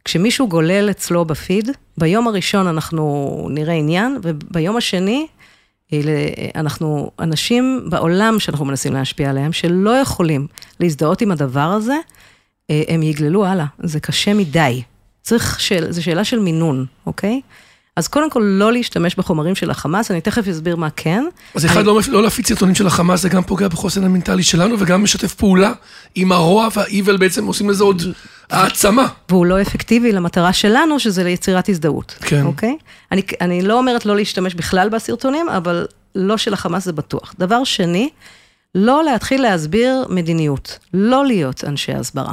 כשמישהו גולל אצלו בפיד, ביום הראשון אנחנו נראה עניין, וביום השני, אה, ל- אנחנו, אנשים בעולם שאנחנו מנסים להשפיע עליהם, שלא יכולים להזדהות עם הדבר הזה, אה, הם יגללו הלאה. זה קשה מדי. צריך, של, זו שאלה של מינון, אוקיי? אז קודם כל, לא להשתמש בחומרים של החמאס, אני תכף אסביר מה כן. אז אחד, אני... לא, לא להפיץ סרטונים של החמאס, זה גם פוגע בחוסן המנטלי שלנו, וגם משתף פעולה עם הרוע והאיבל, בעצם עושים לזה עוד העצמה. והוא לא אפקטיבי למטרה שלנו, שזה ליצירת הזדהות. כן. אוקיי? אני, אני לא אומרת לא להשתמש בכלל בסרטונים, אבל לא של החמאס זה בטוח. דבר שני, לא להתחיל להסביר מדיניות, לא להיות אנשי הסברה.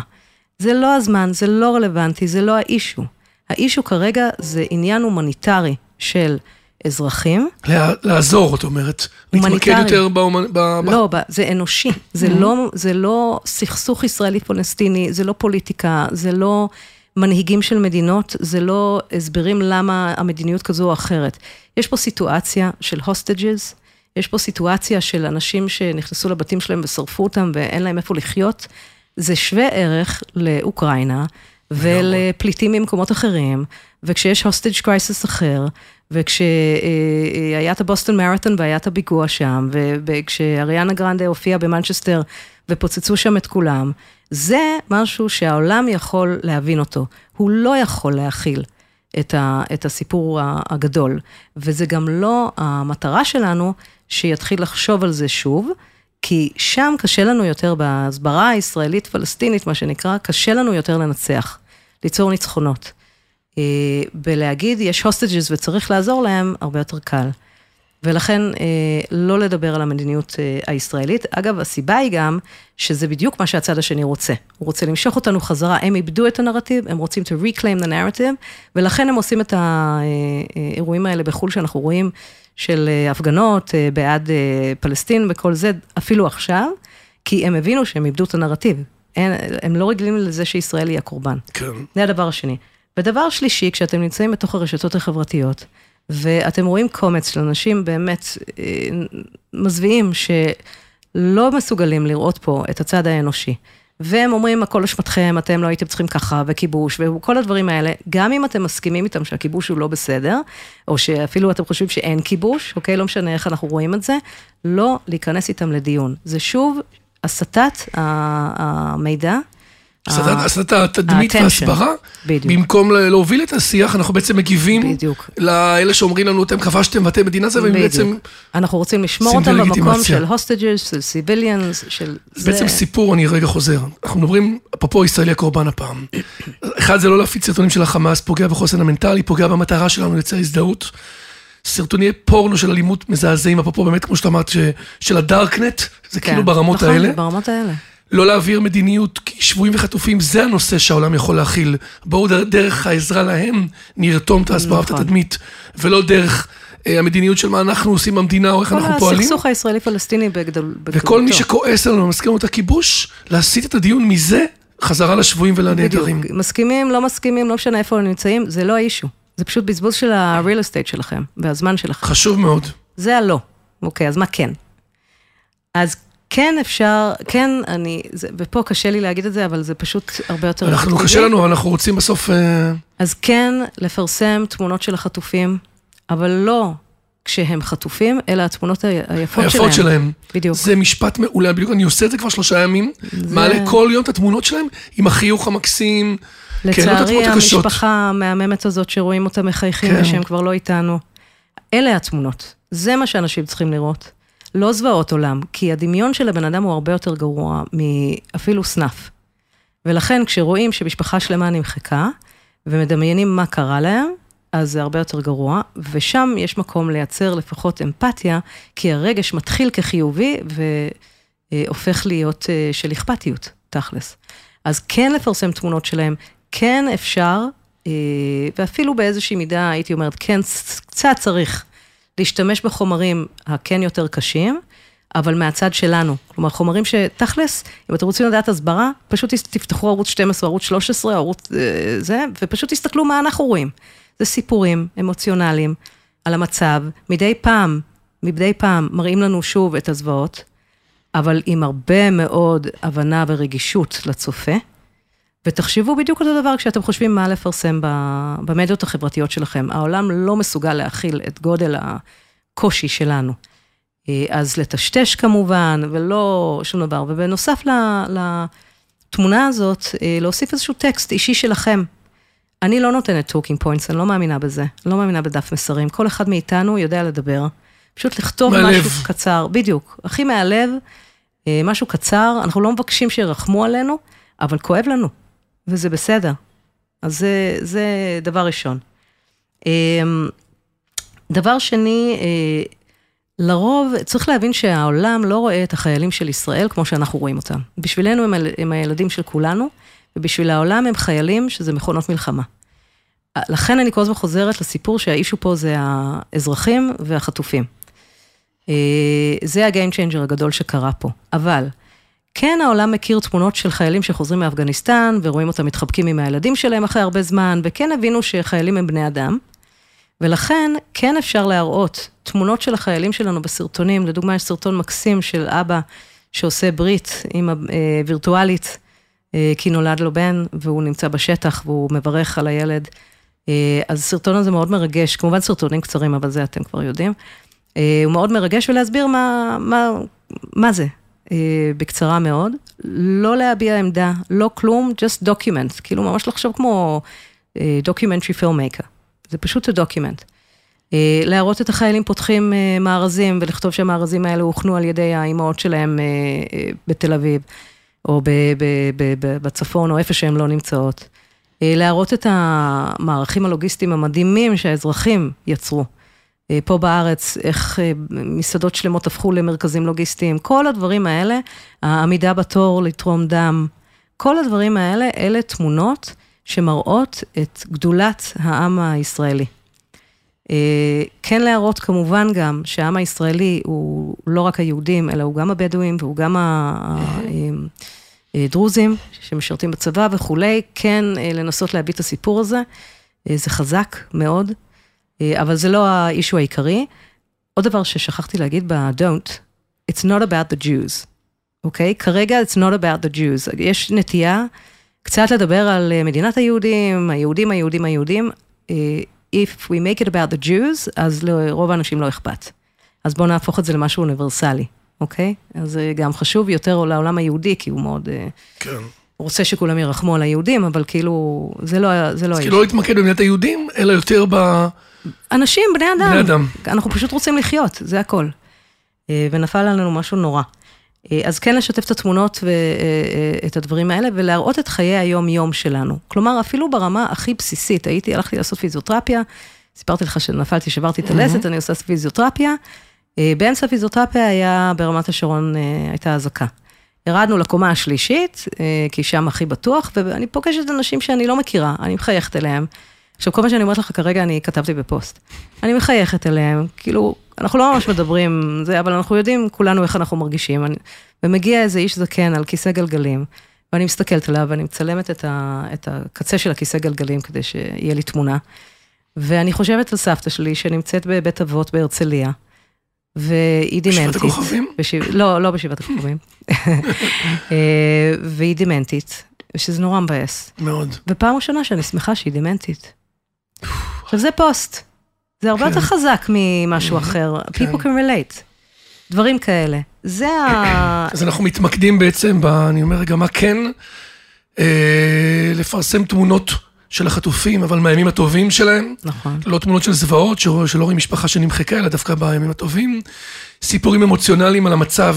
זה לא הזמן, זה לא רלוונטי, זה לא האישו. האישו כרגע זה עניין הומניטרי של אזרחים. לעזור, את אומרת. הומניטרי. להתמקד יותר באומנ... ב... לא, זה אנושי. זה. לא, זה לא סכסוך ישראלי-פלסטיני, זה לא פוליטיקה, זה לא מנהיגים של מדינות, זה לא הסברים למה המדיניות כזו או אחרת. יש פה סיטואציה של hostages, יש פה סיטואציה של אנשים שנכנסו לבתים שלהם ושרפו אותם ואין להם איפה לחיות. זה שווה ערך לאוקראינה ולפליטים ממקומות אחרים, וכשיש hostage crisis אחר, וכשהיה את ה Boston Marathon והיה את הפיגוע שם, וכשאריאנה גרנדה הופיעה במנצ'סטר ופוצצו שם את כולם, זה משהו שהעולם יכול להבין אותו. הוא לא יכול להכיל את, ה, את הסיפור הגדול, וזה גם לא המטרה שלנו שיתחיל לחשוב על זה שוב. כי שם קשה לנו יותר, בהסברה הישראלית-פלסטינית, מה שנקרא, קשה לנו יותר לנצח, ליצור ניצחונות. בלהגיד, יש הוסטג'ס וצריך לעזור להם, הרבה יותר קל. ולכן, לא לדבר על המדיניות הישראלית. אגב, הסיבה היא גם, שזה בדיוק מה שהצד השני רוצה. הוא רוצה למשוך אותנו חזרה, הם איבדו את הנרטיב, הם רוצים to reclaim the narrative, ולכן הם עושים את האירועים האלה בחו"ל שאנחנו רואים. של הפגנות בעד פלסטין וכל זה, אפילו עכשיו, כי הם הבינו שהם איבדו את הנרטיב. הם, הם לא רגילים לזה שישראל היא הקורבן. כן. זה הדבר השני. ודבר שלישי, כשאתם נמצאים בתוך הרשתות החברתיות, ואתם רואים קומץ של אנשים באמת מזוויעים, שלא מסוגלים לראות פה את הצד האנושי. והם אומרים, הכל אשמתכם, אתם לא הייתם צריכים ככה, וכיבוש, וכל הדברים האלה, גם אם אתם מסכימים איתם שהכיבוש הוא לא בסדר, או שאפילו אתם חושבים שאין כיבוש, אוקיי, לא משנה איך אנחנו רואים את זה, לא להיכנס איתם לדיון. זה שוב הסטת המידע. הסטת התדמית וההסברה, בדיוק. במקום להוביל את השיח, אנחנו בעצם מגיבים בדיוק. לאלה שאומרים לנו, אתם כבשתם ואתם מדינה זה, והם בעצם... אנחנו רוצים לשמור אותם במקום של hostages, של civilians, של... זה בעצם סיפור, אני רגע חוזר. אנחנו מדברים, אפרופו ישראלי הקורבן הפעם. אחד, זה לא להפיץ סרטונים של החמאס, פוגע בחוסן המנטלי, פוגע במטרה שלנו לייצר הזדהות. סרטוני פורנו של אלימות מזעזעים, אפרופו באמת, כמו שאתה אמרת, של הדארקנט, זה כן. כאילו ברמות נכון, האלה. נכון, ברמות האלה. לא להעביר מדיניות, כי שבויים וחטופים זה הנושא שהעולם יכול להכיל. בואו דרך העזרה להם נרתום את ההסברה ואת נכון. התדמית, ולא דרך אה, המדיניות של מה אנחנו עושים במדינה או איך אנחנו כל פועלים. הסכסוך הישראלי-פלסטיני בגדול, בגדולתו. וכל מי שכועס עלינו ומסכים את הכיבוש, להסיט את הדיון מזה חזרה לשבויים ולנעדרים. בדיוק, מסכימים, לא מסכימים, לא משנה איפה הם נמצאים, זה לא האישו. זה פשוט בזבוז של ה-real estate שלכם, והזמן שלכם. חשוב מאוד. זה הלא. אוקיי, אז מה כן? אז כן אפשר, כן, אני, זה, ופה קשה לי להגיד את זה, אבל זה פשוט הרבה יותר... אנחנו. קשה לנו, אבל אנחנו רוצים בסוף... אה, אז כן, לפרסם תמונות של החטופים, אבל לא כשהם חטופים, אלא התמונות היפות שלהם. היפות שלהם. בדיוק. זה משפט מעולה, בדיוק, אני עושה את זה כבר שלושה ימים, זה- מעלה כל יום את התמונות שלהם עם החיוך המקסים. כן, לא לצערי, הקשות. המשפחה המהממת הזאת שרואים אותה מחייכים כן. ושהם כבר לא איתנו. אלה התמונות, זה מה שאנשים צריכים לראות. לא זוועות עולם, כי הדמיון של הבן אדם הוא הרבה יותר גרוע מאפילו סנאף. ולכן כשרואים שמשפחה שלמה נמחקה, ומדמיינים מה קרה להם, אז זה הרבה יותר גרוע, ושם יש מקום לייצר לפחות אמפתיה, כי הרגש מתחיל כחיובי והופך להיות אה, של אכפתיות, תכלס. אז כן לפרסם תמונות שלהם, כן אפשר, אה, ואפילו באיזושהי מידה, הייתי אומרת, כן קצת צריך להשתמש בחומרים הכן יותר קשים, אבל מהצד שלנו. כלומר, חומרים שתכלס, אם אתם רוצים לדעת הסברה, פשוט תפתחו ערוץ 12, ערוץ 13, ערוץ אה, זה, ופשוט תסתכלו מה אנחנו רואים. זה סיפורים אמוציונליים על המצב, מדי פעם, מדי פעם מראים לנו שוב את הזוועות, אבל עם הרבה מאוד הבנה ורגישות לצופה. ותחשבו בדיוק אותו דבר כשאתם חושבים מה לפרסם במדיות החברתיות שלכם. העולם לא מסוגל להכיל את גודל הקושי שלנו. אה, אז לטשטש כמובן, ולא שום דבר. ובנוסף לתמונה הזאת, אה, להוסיף איזשהו טקסט אישי שלכם. אני לא נותנת talking points, אני לא מאמינה בזה. אני לא מאמינה בדף מסרים. כל אחד מאיתנו יודע לדבר. פשוט לכתוב מהלב. משהו קצר, בדיוק, הכי מהלב, אה, משהו קצר, אנחנו לא מבקשים שירחמו עלינו, אבל כואב לנו, וזה בסדר. אז זה, זה דבר ראשון. אה, דבר שני, אה, לרוב, צריך להבין שהעולם לא רואה את החיילים של ישראל כמו שאנחנו רואים אותם. בשבילנו הם, הם הילדים של כולנו, ובשביל העולם הם חיילים שזה מכונות מלחמה. לכן אני כל הזמן חוזרת לסיפור שהאישו פה זה האזרחים והחטופים. אה, זה ה game changer הגדול שקרה פה. אבל, כן העולם מכיר תמונות של חיילים שחוזרים מאפגניסטן, ורואים אותם מתחבקים עם הילדים שלהם אחרי הרבה זמן, וכן הבינו שחיילים הם בני אדם. ולכן, כן אפשר להראות תמונות של החיילים שלנו בסרטונים, לדוגמה, יש סרטון מקסים של אבא שעושה ברית עם, אה, וירטואלית, כי נולד לו בן, והוא נמצא בשטח והוא מברך על הילד. אה, אז הסרטון הזה מאוד מרגש, כמובן סרטונים קצרים, אבל זה אתם כבר יודעים. אה, הוא מאוד מרגש ולהסביר מה, מה, מה זה, אה, בקצרה מאוד. לא להביע עמדה, לא כלום, just document, כאילו ממש לחשוב כמו אה, documentary filmmaker. זה פשוט ה-document. אה, להראות את החיילים פותחים אה, מארזים ולכתוב שהמארזים האלה הוכנו על ידי האימהות שלהם אה, אה, בתל אביב, או בצפון, או איפה שהן לא נמצאות. אה, להראות את המערכים הלוגיסטיים המדהימים שהאזרחים יצרו. אה, פה בארץ, איך אה, מסעדות שלמות הפכו למרכזים לוגיסטיים, כל הדברים האלה, העמידה בתור לתרום דם, כל הדברים האלה, אלה תמונות שמראות את גדולת העם הישראלי. אה, כן להראות כמובן גם שהעם הישראלי הוא לא רק היהודים, אלא הוא גם הבדואים והוא גם הדרוזים שמשרתים בצבא וכולי, כן אה, לנסות להביא את הסיפור הזה, אה, זה חזק מאוד, אה, אבל זה לא האישו העיקרי. עוד דבר ששכחתי להגיד ב-Don't, it's not about the Jews, אוקיי? Okay? כרגע it's not about the Jews. יש נטייה קצת לדבר על אה, מדינת היהודים, היהודים, היהודים, היהודים. אה, If we make it about the Jews, אז לרוב האנשים לא אכפת. אז בואו נהפוך את זה למשהו אוניברסלי, אוקיי? אז זה גם חשוב יותר לעולם היהודי, כי הוא מאוד... אה, כן. הוא רוצה שכולם ירחמו על היהודים, אבל כאילו, זה לא, זה לא אז. כאילו לא להתמקד במדינת היהודים, אלא יותר ב... אנשים, בני אדם. בני אדם. אנחנו פשוט רוצים לחיות, זה הכל. אה, ונפל עלינו משהו נורא. אה, אז כן לשתף את התמונות ואת הדברים האלה, ולהראות את חיי היום-יום שלנו. כלומר, אפילו ברמה הכי בסיסית, הייתי, הלכתי לעשות פיזיותרפיה, סיפרתי לך שנפלתי, שברתי את הלסת, אני עושה פיזיותרפיה. אה, באמצע הפיזיותרפיה היה, ברמת השרון אה, הייתה אזעקה. ירדנו לקומה השלישית, אה, כי שם הכי בטוח, ואני פוגשת אנשים שאני לא מכירה, אני מחייכת אליהם. עכשיו, כל מה שאני אומרת לך כרגע, אני כתבתי בפוסט. אני מחייכת אליהם, כאילו, אנחנו לא ממש מדברים, זה, אבל אנחנו יודעים כולנו איך אנחנו מרגישים. אני, ומגיע איזה איש זקן על כיסא גלגלים, ואני מסתכלת עליו, ואני מצלמת את, ה, את הקצה של הכיסא גלגלים כדי שיהיה לי תמונה. ואני חושבת על סבתא שלי, שנמצאת בבית אבות בהרצליה, והיא בשבעת דימנטית. הכוכבים? בשבע, לא, לא בשבעת הכוכבים. אה, והיא דימנטית, ושזה נורא מבאס. מאוד. ופעם ראשונה שאני שמחה שהיא דמנטית. עכשיו זה פוסט. זה הרבה כן. יותר חזק ממשהו אחר. כן. People can relate. דברים כאלה. זה ה... אז אנחנו מתמקדים בעצם, ב, אני אומר רגע, מה כן, אה, לפרסם תמונות של החטופים, אבל מהימים הטובים שלהם. נכון. לא תמונות של זוועות, ש- שלא רואים משפחה שנמחקה, אלא דווקא בימים הטובים. סיפורים אמוציונליים על המצב,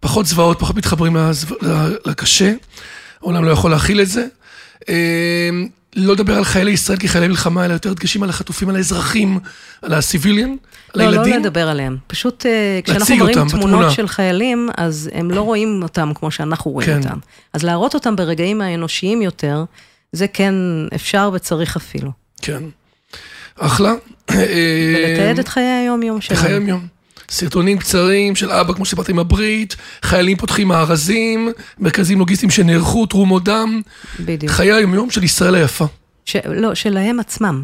פחות זוועות, פחות מתחברים לזו- לקשה. העולם לא יכול להכיל את זה. אה, לא לדבר על חיילי ישראל כחיילי מלחמה, אלא יותר דגשים על החטופים, על האזרחים, על הסיביליאן, על לא, לא הילדים. לדבר עליהם. פשוט אה, כשאנחנו מראים אותם תמונות בתמונה. של חיילים, אז הם לא רואים אותם כמו שאנחנו רואים כן. אותם. אז להראות אותם ברגעים האנושיים יותר, זה כן אפשר וצריך אפילו. כן. אחלה. ולתעד את חיי היום-יום שלנו. בחיי היום. סרטונים קצרים של אבא, כמו שסיפרתי עם הברית, חיילים פותחים מארזים, מרכזים לוגיסטיים שנערכו, תרומות דם, בדיוק. חיי היום-יום של ישראל היפה. ש... לא, שלהם עצמם.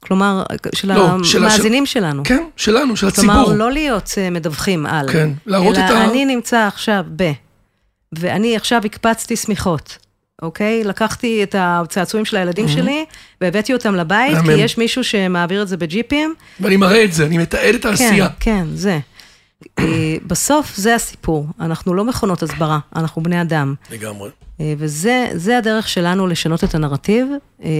כלומר, של לא, של המאזינים שלנו. כן, שלנו, של כלומר, הציבור. לא להיות אה, מדווחים על. כן, להראות אלא את ה- אני נמצא עכשיו ב... ואני עכשיו הקפצתי שמיכות, אוקיי? לקחתי את הצעצועים של הילדים שלי, והבאתי אותם לבית, כי. יש מישהו שמעביר את זה בג'יפים. ואני מראה את זה, אני מתעד את כן, העשייה. כן, זה. אה, בסוף זה הסיפור. אנחנו לא מכונות הסברה, אנחנו בני אדם. לגמרי. אה, וזה זה הדרך שלנו לשנות את הנרטיב. אה,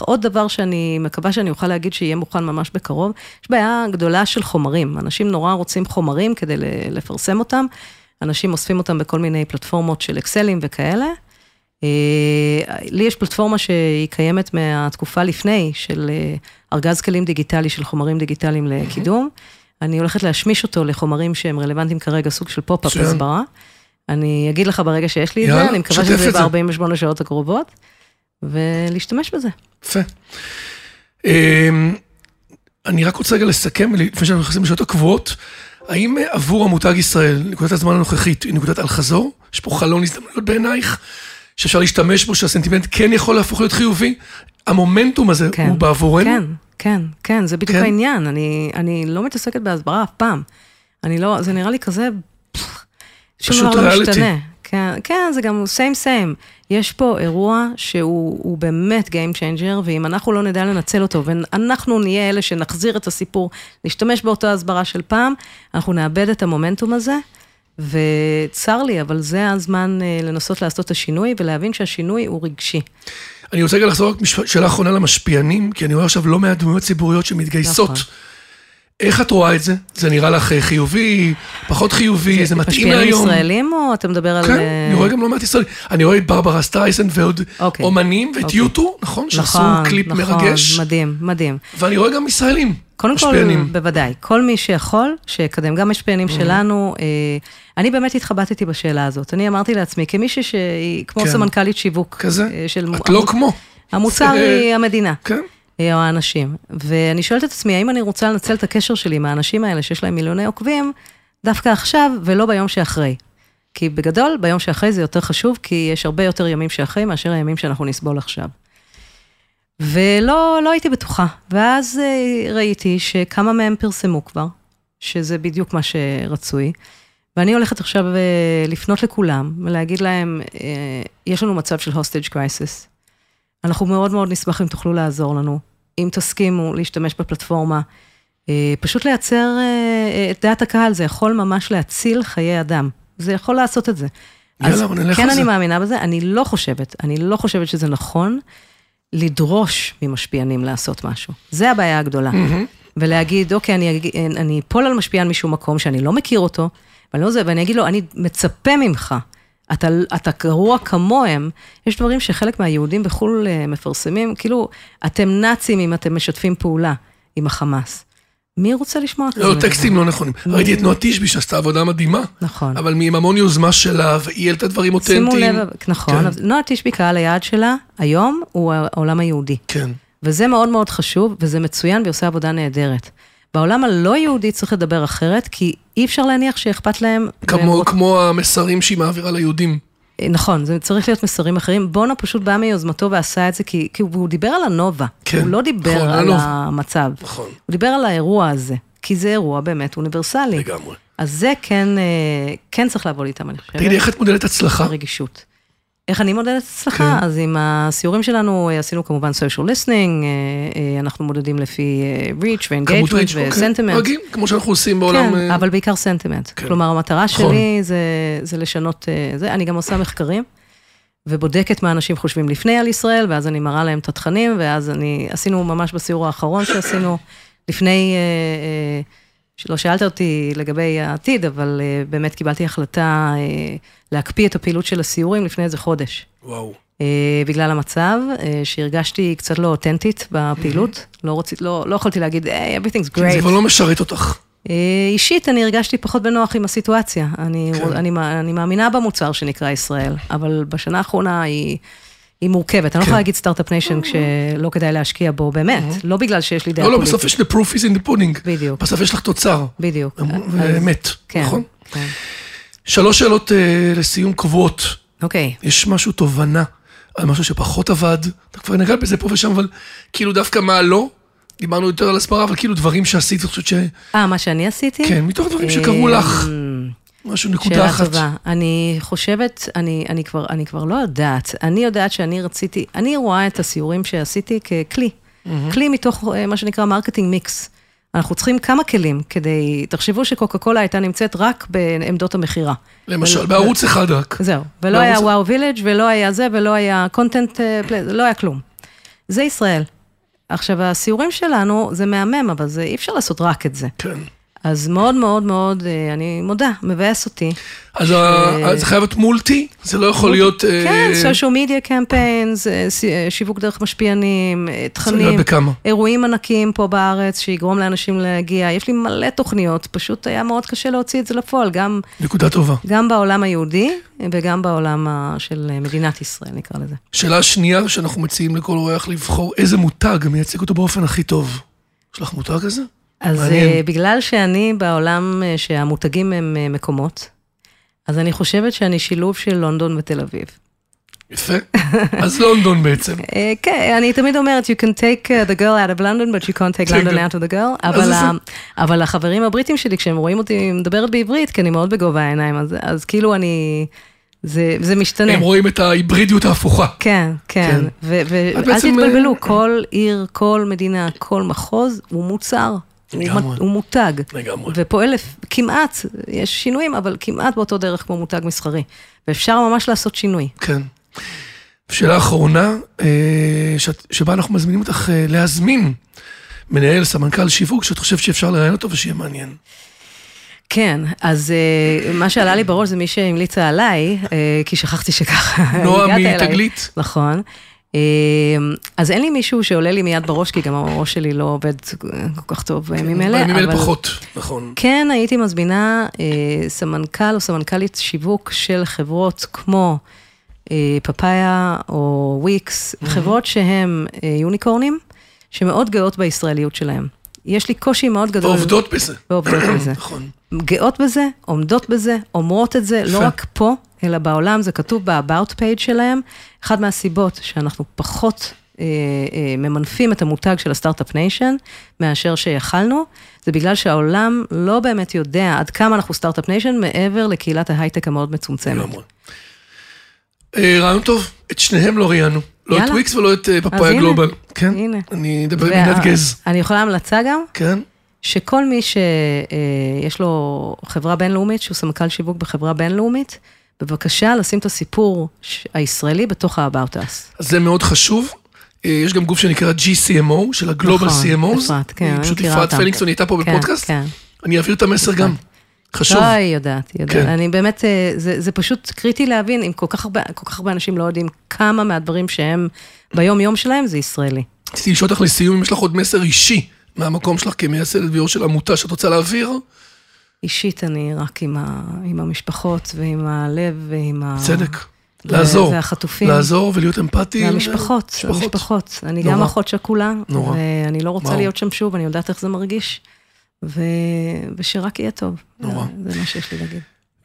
עוד דבר שאני מקווה שאני אוכל להגיד שיהיה מוכן ממש בקרוב, יש בעיה גדולה של חומרים. אנשים נורא רוצים חומרים כדי לפרסם אותם. אנשים אוספים אותם בכל מיני פלטפורמות של אקסלים וכאלה. אה, לי יש פלטפורמה שהיא קיימת מהתקופה לפני, של ארגז כלים דיגיטלי, של חומרים דיגיטליים לקידום. אני הולכת להשמיש אותו לחומרים שהם רלוונטיים כרגע, סוג של pop-up הסברה. אני אגיד לך ברגע שיש לי את זה, אני מקווה שזה ב-48 שעות הקרובות, ולהשתמש בזה. יפה. אמ, אני רק רוצה רגע לסכם, לפני שאנחנו נכנסים לשעות הקבועות, האם עבור המותג ישראל, נקודת הזמן הנוכחית היא נקודת אל-חזור? יש פה חלון הזדמנויות בעינייך, שאפשר להשתמש בו, שהסנטימנט כן יכול להפוך להיות חיובי? המומנטום הזה כן, הוא בעבורנו? כן, כן, כן, זה בדיוק כן. העניין. אני, אני לא מתעסקת בהסברה אף פעם. אני לא, זה נראה לי כזה שום דבר לא משתנה. כן, כן, זה גם סיים סיים. יש פה אירוע שהוא באמת Game Changer, ואם אנחנו לא נדע לנצל אותו, ואנחנו נהיה אלה שנחזיר את הסיפור, נשתמש באותה הסברה של פעם, אנחנו נאבד את המומנטום הזה. וצר לי, אבל זה הזמן אה, לנסות לעשות את השינוי ולהבין שהשינוי הוא רגשי. אני רוצה רגע לחזור רק שאלה אחרונה למשפיענים, כי אני רואה עכשיו לא מעט דמויות ציבוריות שמתגייסות. נכון. איך את רואה את זה? זה נראה לך אה, חיובי, פחות חיובי, זה מתאים להיום? משפיענים ישראלים או אתה מדבר על... כן, אה, אני רואה גם לא מעט ישראלים. אני רואה את ברברה סטרייסנד ועוד אוקיי. אומנים, ואת אוקיי. U2, נכון? שעשו נכון, קליפ נכון, מרגש. נכון, מדהים, מדהים. ואני רואה גם ישראלים. קודם משפיענים. כל, בוודאי, כל מי שיכול, שיקדם גם משפיענים mm-hmm. שלנו. אה, אני באמת התחבטתי בשאלה הזאת. אני אמרתי לעצמי, כמישהי שהיא כמו כן. סמנכ"לית שיווק. כזה? של... את לא כמו. המוצר היא המדינה. כן. או האנשים. ואני שואלת את עצמי, האם אני רוצה לנצל את הקשר שלי עם האנשים האלה שיש להם מיליוני עוקבים, דווקא עכשיו ולא ביום שאחרי. כי בגדול, ביום שאחרי זה יותר חשוב, כי יש הרבה יותר ימים שאחרי מאשר הימים שאנחנו נסבול עכשיו. ולא לא הייתי בטוחה. ואז אה, ראיתי שכמה מהם פרסמו כבר, שזה בדיוק מה שרצוי. ואני הולכת עכשיו אה, לפנות לכולם ולהגיד להם, אה, יש לנו מצב של הוסטג' קרייסיס. אנחנו מאוד מאוד נשמח אם תוכלו לעזור לנו. אם תסכימו להשתמש בפלטפורמה, אה, פשוט לייצר את דעת הקהל, זה יכול ממש להציל חיי אדם. זה יכול לעשות את זה. יאללה, בוא נלך כן, זה. אני מאמינה בזה, אני לא חושבת, אני לא חושבת שזה נכון לדרוש ממשפיענים לעשות משהו. זה הבעיה הגדולה. Mm-hmm. ולהגיד, אוקיי, אני, אני אפול על משפיען משום מקום שאני לא מכיר אותו, ואני, לא זה, ואני אגיד לו, אני מצפה ממך אתה, אתה גרוע כמוהם, יש דברים שחלק מהיהודים בחו"ל אה, מפרסמים, כאילו, אתם נאצים אם אתם משתפים פעולה עם החמאס. מי רוצה לשמוע כזה? לא, טקסטים לא נכונים. ראיתי את נועה תשבי שעשתה עבודה מדהימה. נכון. אבל עם המון יוזמה שלה, והיא העלתה דברים אותנטיים. שימו לב, נכון. כן. נועה תשבי, קהל היעד שלה, היום הוא העולם היהודי. כן. וזה מאוד מאוד חשוב, וזה מצוין, והיא עושה עבודה נהדרת. בעולם הלא יהודי צריך לדבר אחרת, כי אי אפשר להניח שאכפת להם... כמו, והם... כמו המסרים שהיא מעבירה ליהודים. אה, נכון, זה צריך להיות מסרים אחרים. בונה פשוט בא מיוזמתו ועשה את זה, כי, כי הוא דיבר על הנובה. כן, הוא לא דיבר נכון, על הנובה. המצב. נכון. הוא דיבר על האירוע הזה, כי זה אירוע באמת אוניברסלי. לגמרי. אז זה כן, אה, כן צריך לעבוד איתם, אני חושבת. תגידי, איך את מודדת הצלחה? הרגישות. איך אני מודדת הצלחה? כן. אז עם הסיורים שלנו עשינו כמובן social listening, אה, אה, אנחנו מודדים לפי אה, reach ו-engagement ו-sentiment. רגיל, כמו שאנחנו עושים בעולם. כן, אבל בעיקר sentiment. כן. כלומר, המטרה נכון. שלי זה, זה לשנות, זה, אני גם עושה מחקרים. ובודקת מה אנשים חושבים לפני על ישראל, ואז אני מראה להם את התכנים, ואז אני, עשינו ממש בסיור האחרון שעשינו, לפני, שלא שאלת אותי לגבי העתיד, אבל באמת קיבלתי החלטה להקפיא את הפעילות של הסיורים לפני איזה חודש. וואו. אה, בגלל המצב, אה, שהרגשתי קצת לא אותנטית בפעילות, mm-hmm. לא, רצית, לא, לא יכולתי להגיד, hey, everything's great. זה כבר לא משרת אותך. אה, אישית, אני הרגשתי פחות בנוח עם הסיטואציה. אני, כן. אני, אני, אני מאמינה במוצר שנקרא ישראל, אבל בשנה האחרונה היא... היא מורכבת. אני לא יכולה כן. להגיד start-up nation כשלא כדאי להשקיע בו, באמת, לא בגלל שיש לי דעה פוליטית. לא, לא, בסוף יש the proof is in the pudding. בדיוק. בסוף יש לך תוצר. בדיוק. באמת, כן, נכון? כן. שלוש שאלות אה, לסיום קבועות. אוקיי. יש משהו, תובנה, על משהו שפחות עבד, אתה כבר נגעת בזה פה ושם, אבל כאילו דווקא מה לא? דיברנו יותר על הסברה, אבל כאילו דברים שעשית, אני חושבת ש... אה, מה שאני עשיתי? כן, מתוך דברים שקרו אה, לך. משהו, נקודה אחת. שאלה טובה. אני חושבת, אני, אני, כבר, אני כבר לא יודעת. אני יודעת שאני רציתי, אני רואה את הסיורים שעשיתי ככלי. Mm-hmm. כלי מתוך אה, מה שנקרא marketing mix. אנחנו צריכים כמה כלים כדי, תחשבו שקוקה קולה הייתה נמצאת רק בעמדות המכירה. למשל, בערוץ אחד רק. זהו, ולא היה וואו וילג' ולא היה זה, ולא היה קונטנט, לא היה כלום. זה ישראל. עכשיו, הסיורים שלנו, זה מהמם, אבל זה, אי אפשר לעשות רק את זה. כן. אז מאוד מאוד מאוד, אה, אני מודה, מבאס אותי. אז זה חייב להיות מולטי? זה לא יכול להיות... כן, social media campaigns, שיווק דרך משפיענים, תכנים? אירועים ענקיים פה בארץ, שיגרום לאנשים להגיע. יש לי מלא תוכניות, פשוט היה מאוד קשה להוציא את זה לפועל, גם... נקודה טובה. גם בעולם היהודי וגם בעולם של מדינת ישראל, נקרא לזה. שאלה שנייה שאנחנו מציעים לכל אורח לבחור איזה מותג מייצג אותו באופן הכי טוב. יש לך מותג כזה? אז מעניין. בגלל שאני בעולם שהמותגים הם מקומות, אז אני חושבת שאני שילוב של לונדון ותל אביב. יפה, אז לונדון בעצם. כן, אני תמיד אומרת, you can take the girl out of London, but you can't take London out of the girl, אבל, אבל החברים הבריטים שלי, כשהם רואים אותי מדברת בעברית, כי אני מאוד בגובה העיניים, אז, אז כאילו אני... זה, זה משתנה. הם רואים את ההיברידיות ההפוכה. כן, כן, ואל תתבלבלו, כל עיר, כל מדינה, כל מחוז הוא מוצר. לגמרי. הוא מותג. לגמרי. ופועל כמעט, יש שינויים, אבל כמעט באותו דרך כמו מותג מסחרי. ואפשר ממש לעשות שינוי. כן. שאלה אחרונה, שבה אנחנו מזמינים אותך להזמין מנהל, סמנכ"ל שיווק, שאת חושבת שאפשר לראיין אותו ושיהיה מעניין. כן, אז מה שעלה לי בראש זה מי שהמליצה עליי, כי שכחתי שככה הגעת אליי. נועה מתגלית. נכון. אז אין לי מישהו שעולה לי מיד בראש, כי גם הראש שלי לא עובד כל כך טוב בימים אלה. בימים אלה פחות, נכון. כן, הייתי מזמינה סמנכ"ל או סמנכ"לית שיווק של חברות כמו פאפאיה או וויקס, חברות שהן יוניקורנים, שמאוד גאות בישראליות שלהן. יש לי קושי מאוד גדול. ועובדות בזה. ועובדות בזה. נכון. גאות בזה, עומדות בזה, אומרות את זה, לא רק פה, אלא בעולם, זה כתוב ב-about page שלהם. אחת מהסיבות שאנחנו פחות אה, אה, ממנפים את המותג של ה start-up nation, מאשר שיכלנו, זה בגלל שהעולם לא באמת יודע עד כמה אנחנו start-up nation, מעבר לקהילת ההייטק המאוד מצומצמת. אה, רעיון טוב, את שניהם לא ראיינו. לא את וויקס ולא את פאפאיה גלובל. כן, הנה. אני אדבר עינת גז. אני יכולה המלצה גם? כן. שכל מי שיש לו חברה בינלאומית, שהוא סמנכ"ל שיווק בחברה בינלאומית, בבקשה לשים את הסיפור הישראלי בתוך ה-About Us. זה מאוד חשוב. יש גם גוף שנקרא GCMO, של הגלובל CMOs. נכון, אפרת, כן, אני מכירה אותם. פשוט אפרת פליקסון הייתה פה בפודקאסט. כן, אני אעביר את המסר גם. חשוב. היא יודעת, יודעת. אני באמת, זה פשוט קריטי להבין, אם כל כך הרבה אנשים לא יודעים כמה מהדברים שהם ביום-יום שלהם, זה ישראלי. רציתי לשאול אותך לסיום, אם יש לך עוד מסר אישי מהמקום שלך כמייסדת ויו"ר של עמותה שאת רוצה להעביר? אישית אני רק עם, ה, עם המשפחות ועם הלב ועם ה... צדק. לעזור. והחטופים. לעזור ולהיות אמפתי. והמשפחות, המשפחות. המשפחות. אני נורא. גם אחות שכולה. נורא. ואני לא רוצה וואו. להיות שם שוב, אני יודעת איך זה מרגיש. ו... ושרק יהיה טוב. נורא. זה, זה מה שיש לי להגיד.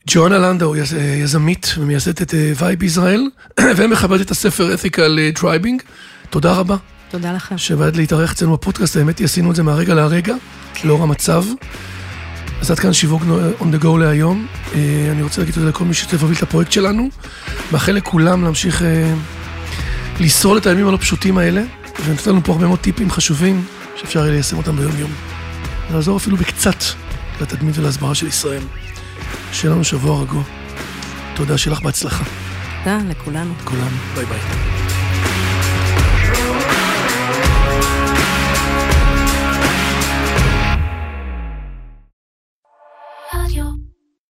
ג'ואנה לנדאו, יז, יזמית ומייסדת את Vibe Israel, ומחברת את הספר Ethical Tribing. תודה רבה. תודה לכם. שבאת להתארח אצלנו בפודקאסט, האמת היא, עשינו את זה מהרגע להרגע, כן. לאור המצב. אז עד כאן שיווק on the go להיום. אני רוצה להגיד תודה לכל מי שצריך להוביל את הפרויקט שלנו. מאחל לכולם להמשיך לשרוד את הימים הלא פשוטים האלה, ונותן לנו פה הרבה מאוד טיפים חשובים, שאפשר יהיה ליישם אותם ביום-יום. לעזור אפילו בקצת לתדמית ולהסברה של ישראל. שיהיה לנו שבוע רגוע. תודה, שיהיה לך בהצלחה. תודה לכולנו. לכולם, ביי ביי.